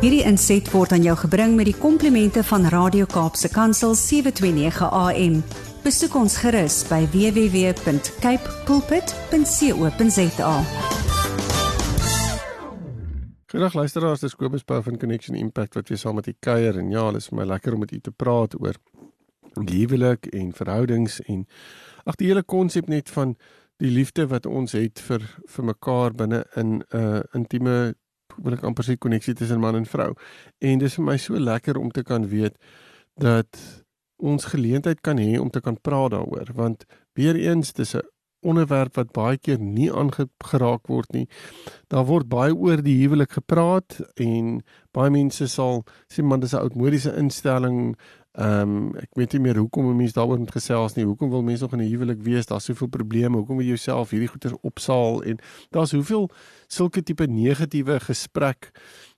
Hierdie inset word aan jou gebring met die komplimente van Radio Kaapse Kansel 729 AM. Besoek ons gerus by www.cape pulpit.co.za. Goeiedag luisteraars, dis Kobus Pau van Connection Impact wat weer saam met u kuier en ja, dit is vir my lekker om met u te praat oor lieflik en verhoudings en ag die hele konsep net van die liefde wat ons het vir vir mekaar binne in 'n uh, intieme wil ek amper sê koneksie tussen man en vrou. En dis vir my so lekker om te kan weet dat ons geleentheid kan hê om te kan praat daaroor want weer eens dis 'n onderwerp wat baie keer nie aangeraak word nie. Daar word baie oor die huwelik gepraat en baie mense sal sê man dis 'n oudmodiese instelling. Ehm um, ek weet nie meer hoekom mense daaroor moet gesels nie. Hoekom wil mense nog in 'n huwelik wees? Daar's soveel probleme. Hoekom wil jy jouself hierdie goeters opsaal en daar's hoeveel sulke tipe negatiewe gesprek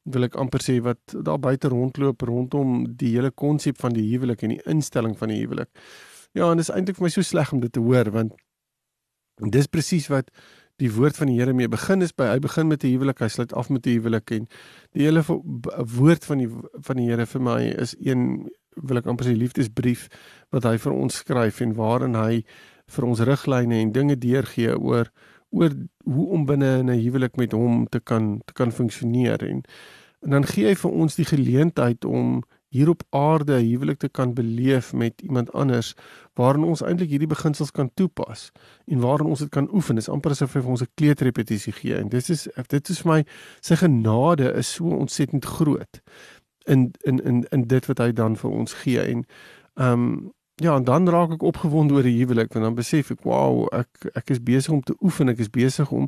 wil ek amper sê wat daar buite rondloop rondom die hele konsep van die huwelik en die instelling van die huwelik. Ja, en dit is eintlik vir my so sleg om dit te hoor want dis presies wat die woord van die Here mee begin is by hy begin met 'n huwelik, hy sluit af met 'n huwelik en die hele woord van die van die Here vir my is een wil ek amper sê liefdesbrief wat hy vir ons skryf en waarin hy vir ons riglyne en dinge deurgee oor oor hoe om binne in 'n huwelik met hom te kan te kan funksioneer en en dan gee hy vir ons die geleentheid om hier op aarde huwelik te kan beleef met iemand anders waarin ons eintlik hierdie beginsels kan toepas en waarin ons dit kan oefen. Dit is amper asof hy vir ons 'n kleuterrepetisie gee en dit is dit is vir my sy genade is so ontsettend groot in in in in dit wat hy dan vir ons gee en ehm um, Ja, en dan raak ek opgewonde oor die huwelik want dan besef ek, wow, ek ek is besig om te oefen, ek is besig om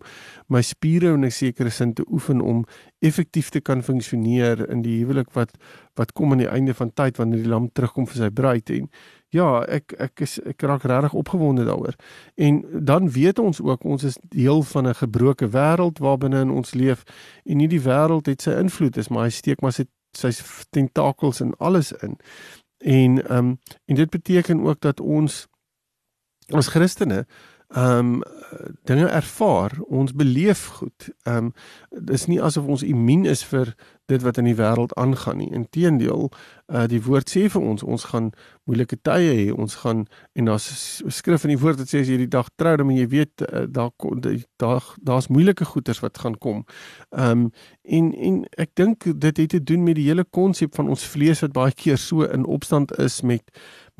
my spiere in 'n sekere sin te oefen om effektief te kan funksioneer in die huwelik wat wat kom aan die einde van tyd wanneer die lam terugkom vir sy bruid en ja, ek ek is ek raak regtig opgewonde daaroor. En dan weet ons ook ons is deel van 'n gebroke wêreld waarbinne in ons leef en nie die wêreld het sy invloed is, maar hy steek maar sy sy tentakels in alles in. En ehm um, en dit beteken ook dat ons as Christene ehm um, dinge ervaar, ons beleef goed. Ehm um, dis nie asof ons immuun is vir dit wat in die wêreld aangaan nie. Inteendeel, uh die woord sê vir ons ons gaan moeilike tye hê. Ons gaan en daar's skrif in die woord wat sê as jy die dag trou, dan jy weet uh, daar daar daar's moeilike goeters wat gaan kom. Um, en en ek dink dit het te doen met die hele konsep van ons vlees wat baie keer so in opstand is met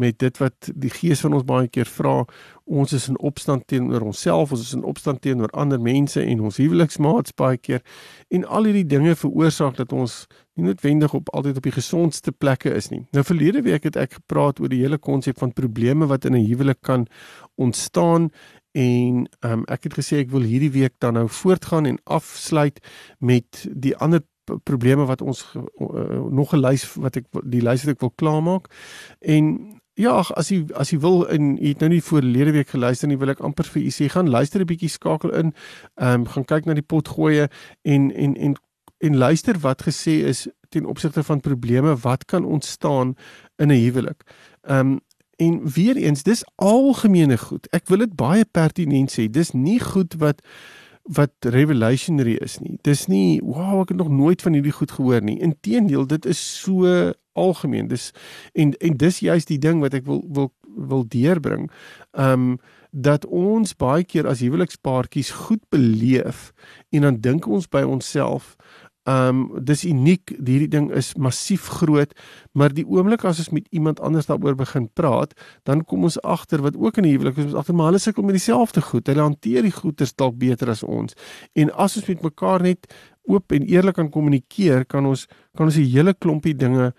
met dit wat die gees van ons baie keer vra ons is in opstand teenoor onsself ons is in opstand teenoor ander mense en ons huweliksmaats baie keer en al hierdie dinge veroorsaak dat ons nie noodwendig op altyd op die gesondste plekke is nie. Nou verlede week het ek gepraat oor die hele konsep van probleme wat in 'n huwelik kan ontstaan en um, ek het gesê ek wil hierdie week dan nou voortgaan en afsluit met die ander probleme wat ons uh, nog 'n lys wat ek die lys wat ek wil klaarmaak. En Ja, as jy as jy wil en jy het nou nie voor lede week geluister nie, wil ek amper vir u sê gaan luister 'n bietjie skakel in. Ehm um, gaan kyk na die potgoeie en en en en luister wat gesê is ten opsigte van probleme wat kan ontstaan in 'n huwelik. Ehm um, en weer eens, dis algemene goed. Ek wil dit baie pertinent sê. Dis nie goed wat wat revelationary is nie. Dis nie wow, ek het nog nooit van hierdie goed gehoor nie. Inteendeel, dit is so algemeen. Dis en en dis juist die ding wat ek wil wil wil deurbring. Um dat ons baie keer as huwelikspaartjies goed beleef en dan dink ons by onsself Um dis uniek, hierdie ding is massief groot, maar die oomblik as ons met iemand anders daaroor begin praat, dan kom ons agter wat ook in die huwelik is, ons agter maar hulle sukkel met dieselfde goed. Hulle hanteer die goeters dalk beter as ons. En as ons met mekaar net oop en eerlik kan kommunikeer, kan ons kan ons 'n hele klompie dinge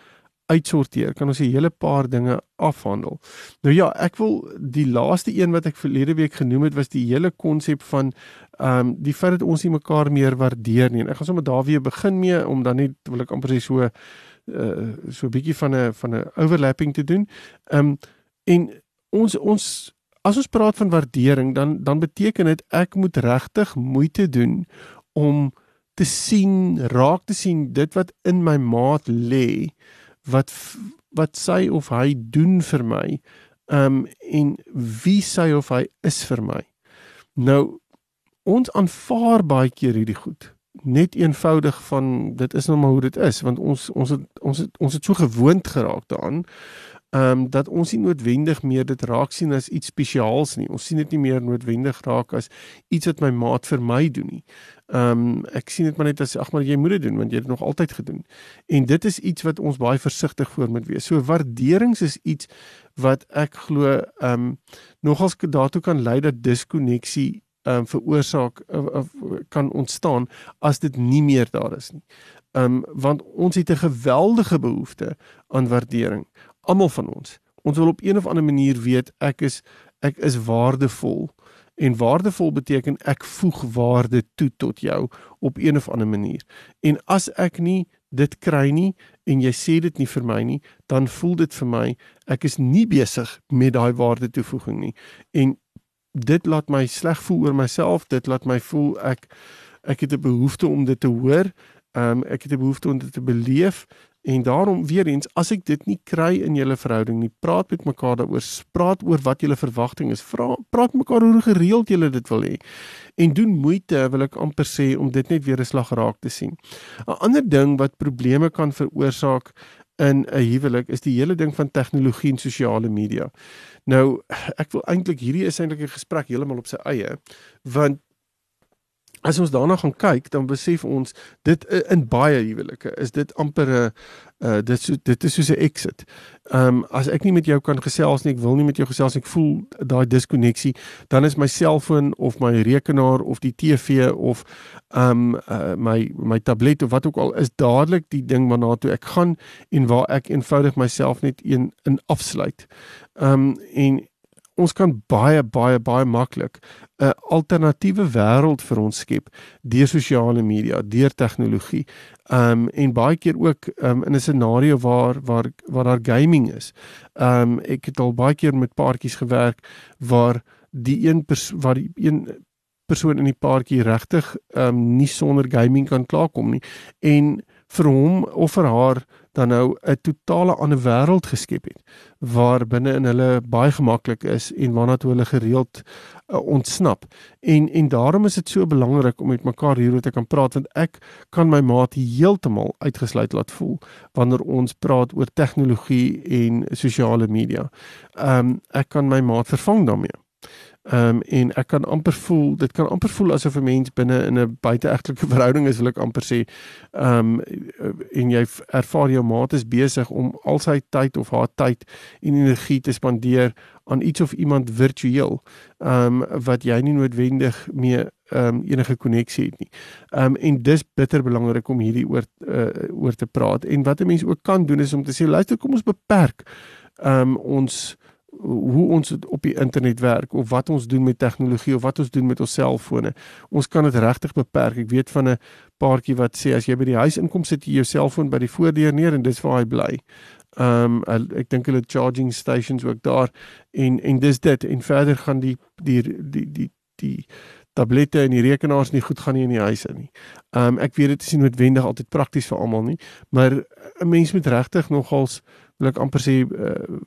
uitsorteer, kan ons 'n hele paar dinge afhandel. Nou ja, ek wil die laaste een wat ek verlede week genoem het was die hele konsep van ehm um, die feit dat ons nie mekaar meer waardeer nie. En ek gaan sommer daar weer begin mee om dan net wil ek amper sê so uh so 'n bietjie van 'n van 'n overlapping te doen. Ehm um, en ons ons as ons praat van waardering dan dan beteken dit ek moet regtig moeite doen om te sien, raak te sien dit wat in my maat lê wat wat sy of hy doen vir my um en wie sy of hy is vir my. Nou ons aanvaar baie keer hierdie goed. net eenvoudig van dit is nou maar hoe dit is want ons ons het, ons het, ons het so gewoond geraak daaraan ehm um, dat ons nie noodwendig meer dit raak sien as iets spesiaals nie. Ons sien dit nie meer noodwendig raak as iets wat my maat vir my doen nie. Ehm um, ek sien dit maar net as ag maar jy moet dit doen want jy het dit nog altyd gedoen. En dit is iets wat ons baie versigtig voor moet wees. So waarderings is iets wat ek glo ehm um, nogals daartoe kan lei dat diskonneksie ehm um, veroorsaak of, of kan ontstaan as dit nie meer daar is nie. Ehm um, want ons het 'n geweldige behoefte aan waardering almal van ons. Ons wil op een of ander manier weet ek is ek is waardevol. En waardevol beteken ek voeg waarde toe tot jou op een of ander manier. En as ek nie dit kry nie en jy sê dit nie vir my nie, dan voel dit vir my ek is nie besig met daai waarde toevoeging nie. En dit laat my sleg voel oor myself, dit laat my voel ek ek het 'n behoefte om dit te hoor. Ehm um, ek het 'n behoefte om dit te beleef En daarom weer eens, as ek dit nie kry in julle verhouding nie, praat met mekaar daaroor, praat oor wat julle verwagting is. Vra praat mekaar hoe gereeld julle dit wil hê. En doen moeite, wil ek amper sê om dit net weer 'n slag raak te sien. 'n Ander ding wat probleme kan veroorsaak in 'n huwelik is die hele ding van tegnologie en sosiale media. Nou, ek wil eintlik hierdie is eintlik 'n gesprek heeltemal op sy eie, want as ons daarna gaan kyk, dan besef ons dit uh, in baie huwelike is dit amper 'n uh, dit so dit is soos 'n exit. Ehm um, as ek nie met jou kan gesels nie, ek wil nie met jou gesels nie, ek voel daai diskonneksie, dan is my selfoon of my rekenaar of die TV of ehm um, uh, my my tablet of wat ook al is dadelik die ding waarna toe ek gaan en waar ek eenvoudig myself net een in afsluit. Ehm um, en ons kan baie baie baie maklik 'n alternatiewe wêreld vir ons skep deur sosiale media, deur tegnologie. Um en baie keer ook um in 'n scenario waar waar waar daar gaming is. Um ek het al baie keer met paartjies gewerk waar die een pers waar die een persoon in die paartjie regtig um nie sonder gaming kan klaarkom nie en vir hom of vir haar dan nou 'n totale ander wêreld geskep het waar binne in hulle baie gemaklik is en waarna toe hulle gereeld uh, ontsnap. En en daarom is dit so belangrik om met mekaar hieroor te kan praat want ek kan my maat heeltemal uitgesluit laat voel wanneer ons praat oor tegnologie en sosiale media. Ehm um, ek kan my maat vervang daarmee. Ehm um, en ek kan amper voel, dit kan amper voel asof 'n mens binne in 'n buiteegtelike verhouding is, wil ek amper sê. Ehm um, en jy ervaar jou maat is besig om al sy tyd of haar tyd en energie te spandeer aan iets of iemand virtueel. Ehm um, wat jy nie noodwendig mee ehm um, enige koneksie het nie. Ehm um, en dis bitter belangrik om hierdie oor uh, oor te praat. En wat 'n mens ook kan doen is om te sê luister, kom ons beperk ehm um, ons hoe ons op die internet werk of wat ons doen met tegnologie of wat ons doen met ons selfone. Ons kan dit regtig beperk. Ek weet van 'n paartjie wat sê as jy by die huis inkom sit jy jou selfoon by die voordeur neer en dis waar hy bly. Ehm um, ek dink hulle charging stations ook daar en en dis dit en verder gaan die die die die die tablette en die rekenaars nie goed gaan nie in die huis in nie. Ehm um, ek weet dit is nie noodwendig altyd prakties vir almal nie, maar 'n mens moet regtig nogals wil ek amper sê uh,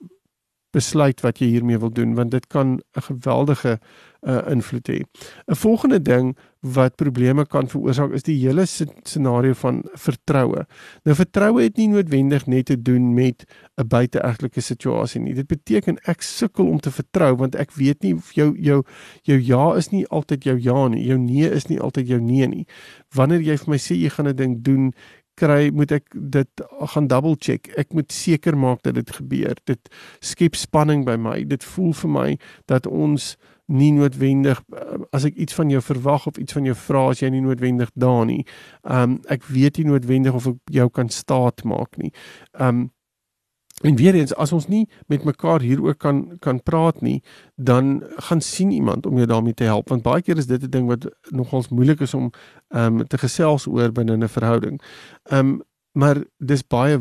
besluit wat jy hiermee wil doen want dit kan 'n geweldige uh, invloed hê. 'n Volgende ding wat probleme kan veroorsaak is die hele scenario van vertroue. Nou vertroue het nie noodwendig net te doen met 'n buiteegtelike situasie nie. Dit beteken ek sukkel om te vertrou want ek weet nie of jou jou jou ja is nie altyd jou ja nie. Jou nee is nie altyd jou nee nie. Wanneer jy vir my sê jy gaan 'n ding doen, kry, moet ek dit gaan double check. Ek moet seker maak dat dit gebeur. Dit skep spanning by my. Dit voel vir my dat ons nie noodwendig as ek iets van jou verwag of iets van jou vra as jy nie noodwendig daar nie. Um ek weet nie noodwendig of ek jou kan staat maak nie. Um En weer eens as ons nie met mekaar hieroor kan kan praat nie, dan gaan sien iemand om jou daarmee te help want baie keer is dit 'n ding wat nogals moeilik is om ehm um, te gesels oor binne 'n verhouding. Ehm um, maar dis baie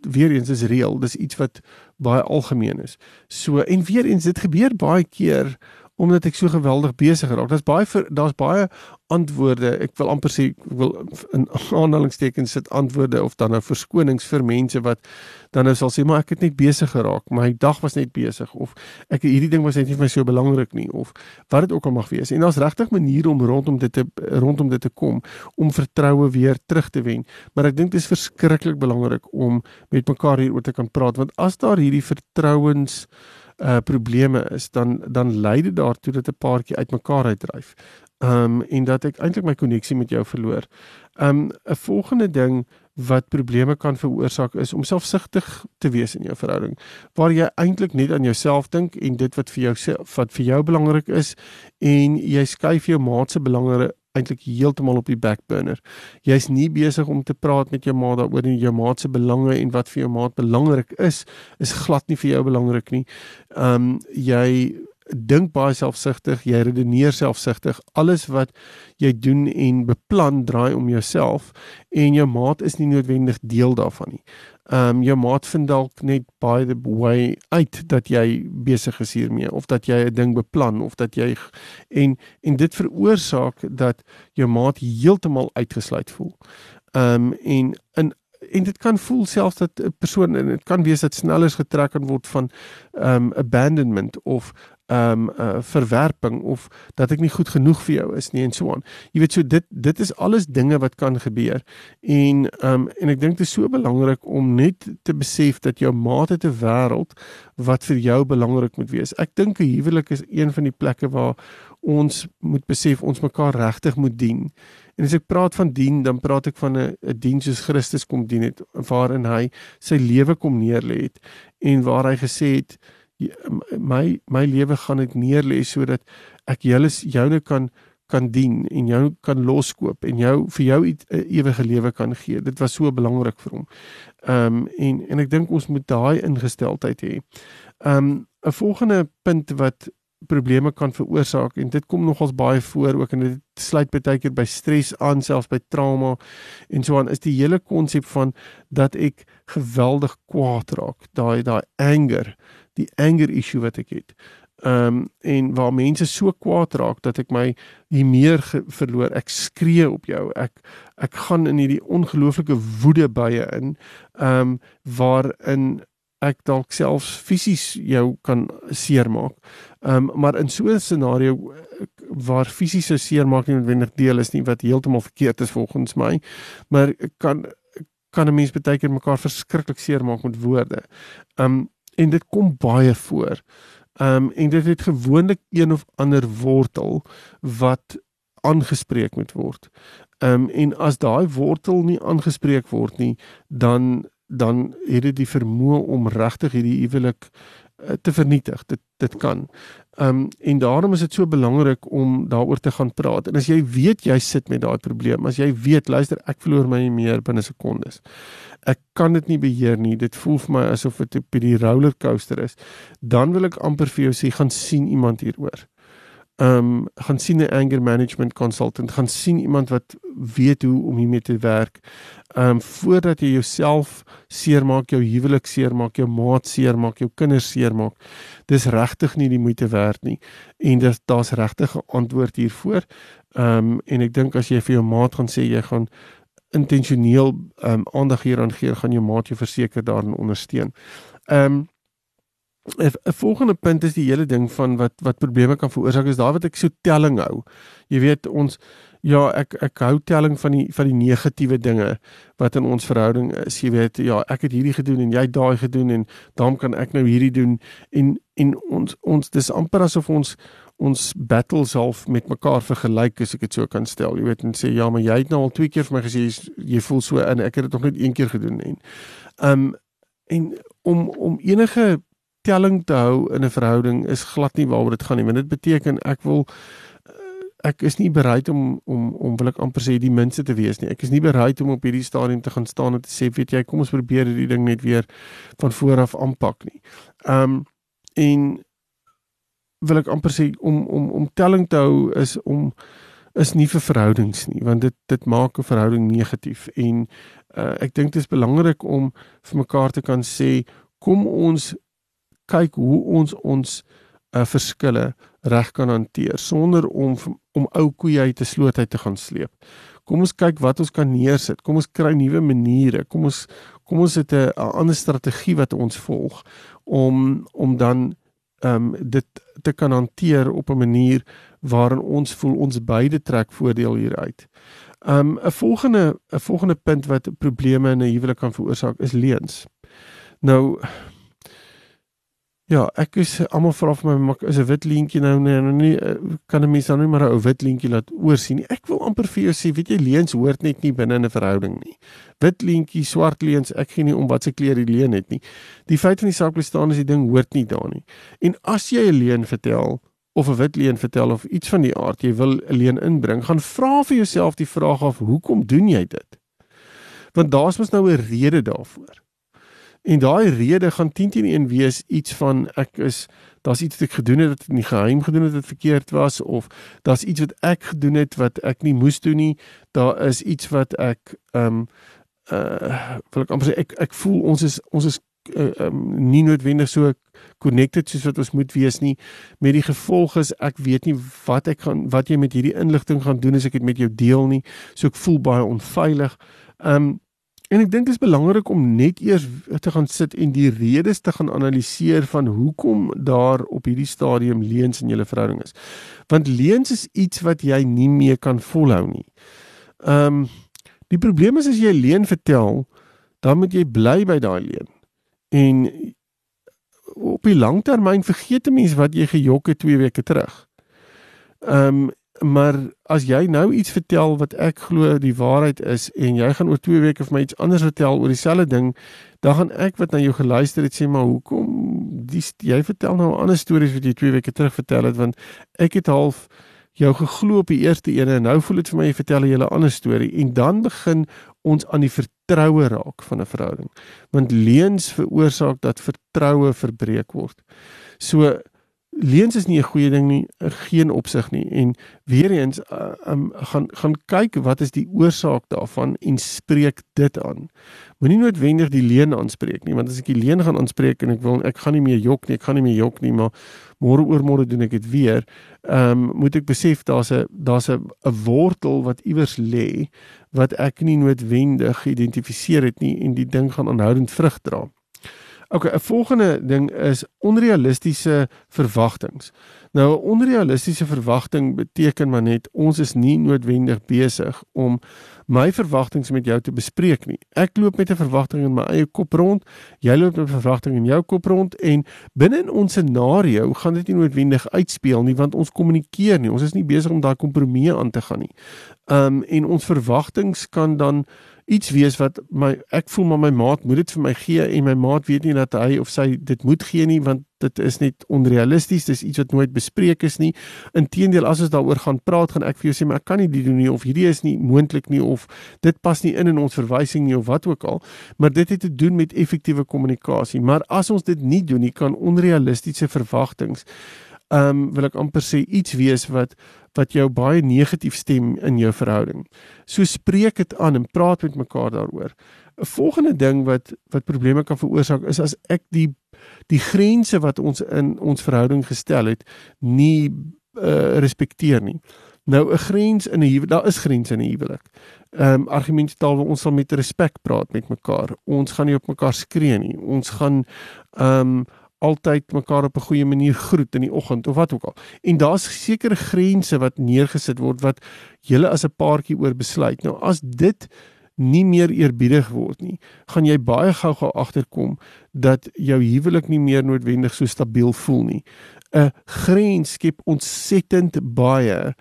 weer eens is reël, dis iets wat baie algemeen is. So en weer eens dit gebeur baie keer omdat ek so geweldig besig raak. Daar's baie daar's baie antwoorde. Ek wil amper sê ek wil in aanhalingstekens sit antwoorde of dan nou verskonings vir mense wat dan nou sal sê maar ek het net besig geraak. My dag was net besig of ek hierdie ding was net nie vir my so belangrik nie of wat dit ook al mag wees. En daar's regtig maniere om rondom dit te rondom dit te kom om vertroue weer terug te wen. Maar ek dink dit is verskriklik belangrik om met mekaar hieroor te kan praat want as daar hierdie vertrouens uh probleme is dan dan lei dit daartoe dat 'n paartjie uitmekaar uitdryf um en dat ek eintlik my koneksie met jou verloor. Um 'n volgende ding wat probleme kan veroorsaak is om selfsugtig te wees in jou verhouding waar jy eintlik net aan jouself dink en dit wat vir jou wat vir jou belangrik is en jy skuif jou maat se belange eintlik heeltemal op die back burner. Jy's nie besig om te praat met jou maat daaroor en jou maat se belange en wat vir jou maat belangrik is, is glad nie vir jou belangrik nie. Um jy dink baie selfsugtig, jy redeneer selfsugtig. Alles wat jy doen en beplan draai om jouself en jou maat is nie noodwendig deel daarvan nie. Ehm um, jou maat vind dalk net by the way uit dat jy besig is hiermee of dat jy 'n ding beplan of dat jy en en dit veroorsaak dat jou maat heeltemal uitgesluit voel. Ehm um, en in en dit kan voel selfs dat 'n persoon en dit kan wees dat snellers getrek kan word van um, abandonment of um, uh, verwerping of dat ek nie goed genoeg vir jou is nie en so aan. Jy weet so dit dit is alles dinge wat kan gebeur. En ehm um, en ek dink dit is so belangrik om net te besef dat jou maat het 'n wêreld wat vir jou belangrik moet wees. Ek dink 'n huwelik is een van die plekke waar ons moet besef ons mekaar regtig moet dien. En as ek praat van dien, dan praat ek van 'n 'n diens soos Christus kom dien het waarin hy sy lewe kom neerlê het en waar hy gesê het my my lewe gaan ek neerlê sodat ek julle joune kan kan dien en jou kan loskoop en jou vir jou 'n e, ewige lewe kan gee. Dit was so belangrik vir hom. Ehm um, en en ek dink ons moet daai ingesteldheid hê. Ehm um, 'n volgende punt wat probleme kan veroorsaak en dit kom nogals baie voor ook en dit sluit baie keer by stres aan selfs by trauma en so aan is die hele konsep van dat ek geweldig kwaad raak daai daai anger die anger issue wat ek het. Ehm um, en waar mense so kwaad raak dat ek my hier meer verloor. Ek skree op jou. Ek ek gaan in hierdie ongelooflike woede baie in. Ehm um, waarin ek dalk selfs fisies jou kan seermaak. Ehm um, maar in so 'n scenario waar fisiese seermaak nie noodwendig deel is nie wat heeltemal verkeerd is volgens my, maar kan kan 'n mens baie keer mekaar verskriklik seermaak met woorde. Ehm um, en dit kom baie voor. Ehm um, en dit het gewoonlik een of ander wortel wat aangespreek moet word. Ehm um, en as daai wortel nie aangespreek word nie, dan dan het dit die vermoë om regtig hierdie huwelik Eh, te vernietig. Dit dit kan. Ehm um, en daarom is dit so belangrik om daaroor te gaan praat. En as jy weet jy sit met daai probleem, as jy weet, luister, ek verloor my meer binne sekondes. Ek kan dit nie beheer nie. Dit voel vir my asof dit die rollercoaster is. Dan wil ek amper vir jou sê, gaan sien iemand hieroor ehm um, gaan sien 'n anger management consultant, gaan sien iemand wat weet hoe om hiermee te werk. Ehm um, voordat jy jouself seermaak, jou huwelik seermaak, jou maat seermaak, jou kinders seermaak. Dis regtig nie die moeite werd nie. En dis daar's regtig 'n antwoord hiervoor. Ehm um, en ek dink as jy vir jou maat gaan sê jy gaan intentioneel ehm um, aandag hieraan gee, gaan jou maat jou verseker daarin ondersteun. Ehm um, 'n volgende punt is die hele ding van wat wat probleme kan veroorsaak is daar wat ek so telling hou. Jy weet ons ja, ek ek hou telling van die van die negatiewe dinge wat in ons verhouding is. Jy weet, ja, ek het hierdie gedoen en jy het daai gedoen en daarom kan ek nou hierdie doen en en ons ons dis amper asof ons ons battles half met mekaar vergelyk as ek dit so kan stel. Jy weet en sê ja, maar jy het nou al twee keer vir my gesê jy voel so en ek het dit nog net een keer gedoen en um en om om enige telling te hou in 'n verhouding is glad nie waaroor dit gaan nie want dit beteken ek wil eh, ek is nie bereid om om om wil ek amper sê die minste te wees nie. Ek is nie bereid om op hierdie stadium te gaan staan en te sê weet jy kom ons probeer hierdie ding net weer van voor af aanpak nie. Um en wil ek amper sê om om om telling te hou is om is nie vir verhoudings nie want dit dit maak 'n verhouding negatief. En uh, ek dink dit is belangrik om vir mekaar te kan sê kom ons kyk hoe ons ons uh, verskille reg kan hanteer sonder om om ou koeie uit te sloot uit te gaan sleep. Kom ons kyk wat ons kan neersit. Kom ons kry nuwe maniere. Kom ons kom ons het 'n ander strategie wat ons volg om om dan ehm um, dit te kan hanteer op 'n manier waarin ons voel ons beide trek voordeel hieruit. Ehm um, 'n volgende 'n volgende punt wat probleme in 'n huwelik kan veroorsaak is leuns. Nou Ja, ek is almal vra vir my maar is 'n wit leentjie nou nee, nou nie eh, kan 'n mens dan nie maar 'n ou wit leentjie laat oorsien nie. Ek wil amper vir jou sê, weet jy leuns hoort net nie binne in 'n verhouding nie. Wit leentjie, swart leuns, ek gee nie om wat se kleur die leuen het nie. Die feit van die saak bly staan is die ding hoort nie daar nie. En as jy 'n leuen vertel of 'n wit leuen vertel of iets van die aard jy wil 'n leuen inbring, gaan vra vir jouself die vraag of hoekom doen jy dit? Want daar's mos nou 'n rede daarvoor. En daai rede gaan 10 teen 1 wees iets van ek is daar's iets wat ek gedoen het wat nie geheim gedoen het wat verkeerd was of daar's iets wat ek gedoen het wat ek nie moes doen nie. Daar is iets wat ek ehm um, uh wil ek amper sê ek ek voel ons is ons is uh, um, nie noodwendig so connected soos wat ons moet wees nie. Met die gevolg is ek weet nie wat ek gaan wat jy met hierdie inligting gaan doen as ek dit met jou deel nie. So ek voel baie onveilig. Ehm um, En ek dink dit is belangrik om net eers te gaan sit en die redes te gaan analiseer van hoekom daar op hierdie stadium leuns in julle verhouding is. Want leuns is iets wat jy nie meer kan volhou nie. Ehm um, die probleem is as jy leuen vertel, dan moet jy bly by daai leuen. En op die langtermyn vergeet 'n mens wat jy gejok het 2 weke terug. Ehm um, maar as jy nou iets vertel wat ek glo die waarheid is en jy gaan oor 2 weke vir my iets anders vertel oor dieselfde ding, dan gaan ek wat na jou geluister het sê maar hoekom die jy vertel nou ander stories wat jy 2 weke terug vertel het want ek het half jou geglo op die eerste ene en nou voel dit vir my jy vertel 'n hele ander storie en dan begin ons aan die vertroue raak van 'n verhouding. Want leuns veroorsaak dat vertroue verbreek word. So Leuns is nie 'n goeie ding nie, geen opsig nie. En weer eens uh, um, gaan gaan kyk wat is die oorsaak daarvan en spreek dit aan. Moenie noodwendig die leuen aanspreek nie, want as ek die leuen gaan aanspreek en ek wil ek gaan nie meer jok nie, ek gaan nie meer jok nie, maar môre oor môre doen ek dit weer. Ehm um, moet ek besef daar's 'n daar's 'n wortel wat iewers lê wat ek nie noodwendig geïdentifiseer het nie en die ding gaan aanhoudend vrug dra. Okay, 'n volgende ding is onrealistiese verwagtinge. Nou 'n onrealistiese verwagting beteken maar net ons is nie noodwendig besig om my verwagtinge met jou te bespreek nie. Ek loop met 'n verwagting in my eie kop rond, jy loop met 'n verwagting in jou kop rond en binne in ons scenario gaan dit nie noodwendig uitspeel nie want ons kommunikeer nie. Ons is nie besig om daai kompromie aan te gaan nie. Um en ons verwagtinge kan dan iets wees wat my ek voel maar my maat moet dit vir my gee en my maat weet nie dat hy of sy dit moet gee nie want dit is net onrealisties dis iets wat nooit bespreek is nie. Inteendeel as ons daaroor gaan praat gaan ek vir jou sê maar ek kan nie dit doen nie of hierdie is nie moontlik nie of dit pas nie in in ons verwysing nie of wat ook al. Maar dit het te doen met effektiewe kommunikasie. Maar as ons dit nie doen nie kan onrealistiese verwagtinge um, wil ek amper sê iets wees wat wat jou baie negatief stem in jou verhouding. So spreek dit aan en praat met mekaar daaroor. 'n Volgende ding wat wat probleme kan veroorsaak is as ek die die grense wat ons in ons verhouding gestel het nie uh, respekteer nie. Nou 'n grens in 'n huwelik, daar is grense in 'n huwelik. Ehm um, argumentetaal waar ons sal met respek praat met mekaar. Ons gaan nie op mekaar skree nie. Ons gaan ehm um, altyd mekaar op 'n goeie manier groet in die oggend of wat ook al. En daar's sekere grense wat neergesit word wat julle as 'n paartjie oor besluit. Nou as dit nie meer eerbiedig word nie, gaan jy baie gou-gou agterkom dat jou huwelik nie meer noodwendig so stabiel voel nie. 'n Grens skep ontsettend baie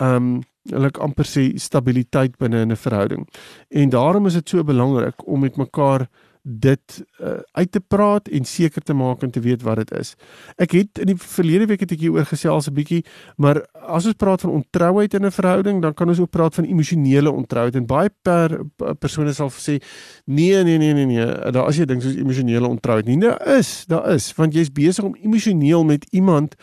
um ek amper sê stabiliteit binne in 'n verhouding. En daarom is dit so belangrik om met mekaar dit uh, uit te praat en seker te maak en te weet wat dit is. Ek het in die verlede week het ek hieroor gesels 'n bietjie, maar as ons praat van ontrouheid in 'n verhouding, dan kan ons ook praat van emosionele ontrouheid en baie per persone sal sê nee nee nee nee nee, daar as jy dink soos emosionele ontrouheid nie, daar is, daar is, want jy's besig om emosioneel met iemand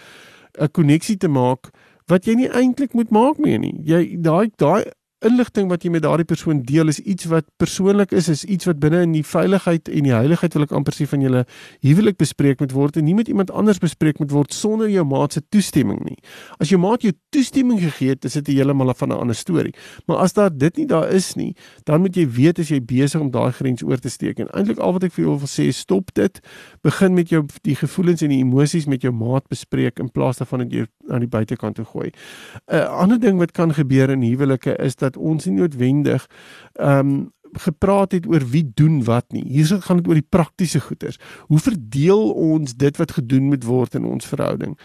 'n koneksie te maak wat jy nie eintlik moet maak mee nie. Jy daai daai inligting wat jy met daardie persoon deel is iets wat persoonlik is, is iets wat binne in die veiligheid en die heiligheid wil ek amper sê van julle huwelik bespreek moet word en nie met iemand anders bespreek moet word sonder jou maat se toestemming nie. As jou maat jou toestemming gegee het, is dit heeltemal 'n ander storie. Maar as daar dit nie daar is nie, dan moet jy weet as jy besig om daai grens oor te steek en eintlik al wat ek vir jou wil sê, stop dit. Begin met jou die gevoelens en die emosies met jou maat bespreek in plaas daarvan dat jy aan die buitekant toe gooi. 'n uh, Ander ding wat kan gebeur in huwelike is dat ons nie noodwendig ehm um, gepraat het oor wie doen wat nie. Hier gaan dit oor die praktiese goeders. Hoe verdeel ons dit wat gedoen moet word in ons verhouding?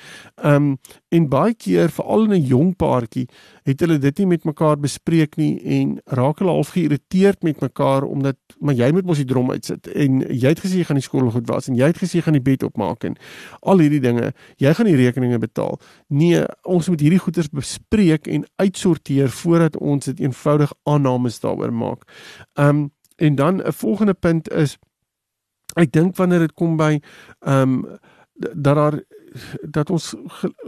Um, en baie keer veral in 'n jong paartjie het hulle dit nie met mekaar bespreek nie en raak hulle half geïrriteerd met mekaar omdat maar jy moet mos die drom uitsit en jy het gesê jy gaan die skool goed was en jy het gesê jy gaan die bed opmaak en al hierdie dinge. Jy gaan die rekeninge betaal. Nee, ons moet hierdie goeders bespreek en uitsorteer voordat ons dit eenvoudig aannames daaroor maak. Ehm um, en dan 'n volgende punt is ek dink wanneer dit kom by ehm um, dat daar dat ons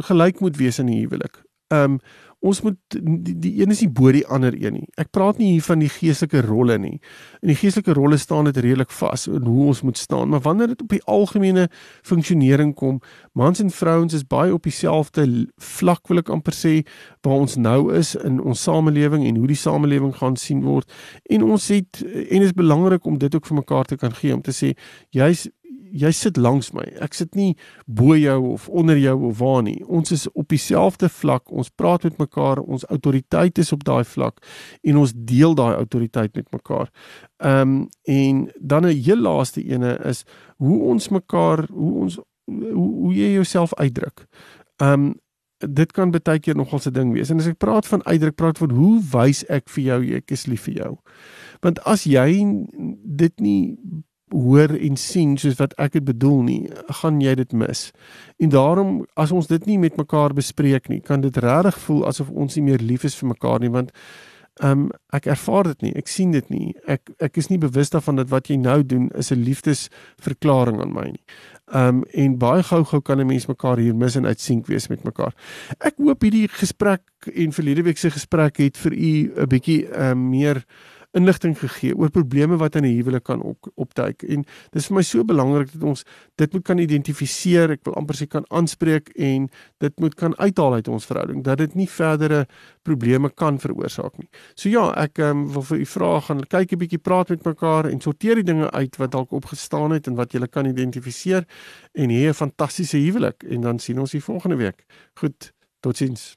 gelyk moet wees in die huwelik. Ehm um, ons moet die, die een is nie bo die ander een nie. Ek praat nie hier van die geestelike rolle nie. In die geestelike rolle staan dit redelik vas in hoe ons moet staan, maar wanneer dit op die algemene funksionering kom, mans en vrouens is baie op dieselfde vlak wil ek amper sê waar ons nou is in ons samelewing en hoe die samelewing gaan sien word. En ons het en is belangrik om dit ook vir mekaar te kan gee om te sê jy's jy sit langs my. Ek sit nie bo jou of onder jou of waar nie. Ons is op dieselfde vlak. Ons praat met mekaar. Ons autoriteit is op daai vlak en ons deel daai autoriteit met mekaar. Ehm um, en dan 'n heel laaste ene is hoe ons mekaar hoe ons hoe, hoe jy jouself uitdruk. Ehm um, dit kan baie keer nogal 'n ding wees. En as ek praat van uitdruk, praat van hoe wys ek vir jou ek is lief vir jou. Want as jy dit nie hoor en sien soos wat ek dit bedoel nie, gaan jy dit mis. En daarom as ons dit nie met mekaar bespreek nie, kan dit regtig voel asof ons nie meer lief is vir mekaar nie want ehm um, ek ervaar dit nie, ek sien dit nie. Ek ek is nie bewus daarvan dat wat jy nou doen is 'n liefdesverklaring aan my nie. Ehm um, en baie gou-gou kan 'n mens mekaar hier mis en uitsink wees met mekaar. Ek hoop hierdie gesprek en verlede week se gesprek het vir u 'n bietjie ehm um, meer inligting gegee oor probleme wat in 'n huwelik kan op, opduik en dis vir my so belangrik dat ons dit moet kan identifiseer, ek wil amper sê kan aanspreek en dit moet kan uithaal uit ons verhouding dat dit nie verdere probleme kan veroorsaak nie. So ja, ek um, wil vir u vra gaan kyk 'n bietjie praat met mekaar en sorteer die dinge uit wat dalk opgestaan het en wat jy kan identifiseer en hê 'n fantastiese huwelik en dan sien ons u volgende week. Goed, totsiens.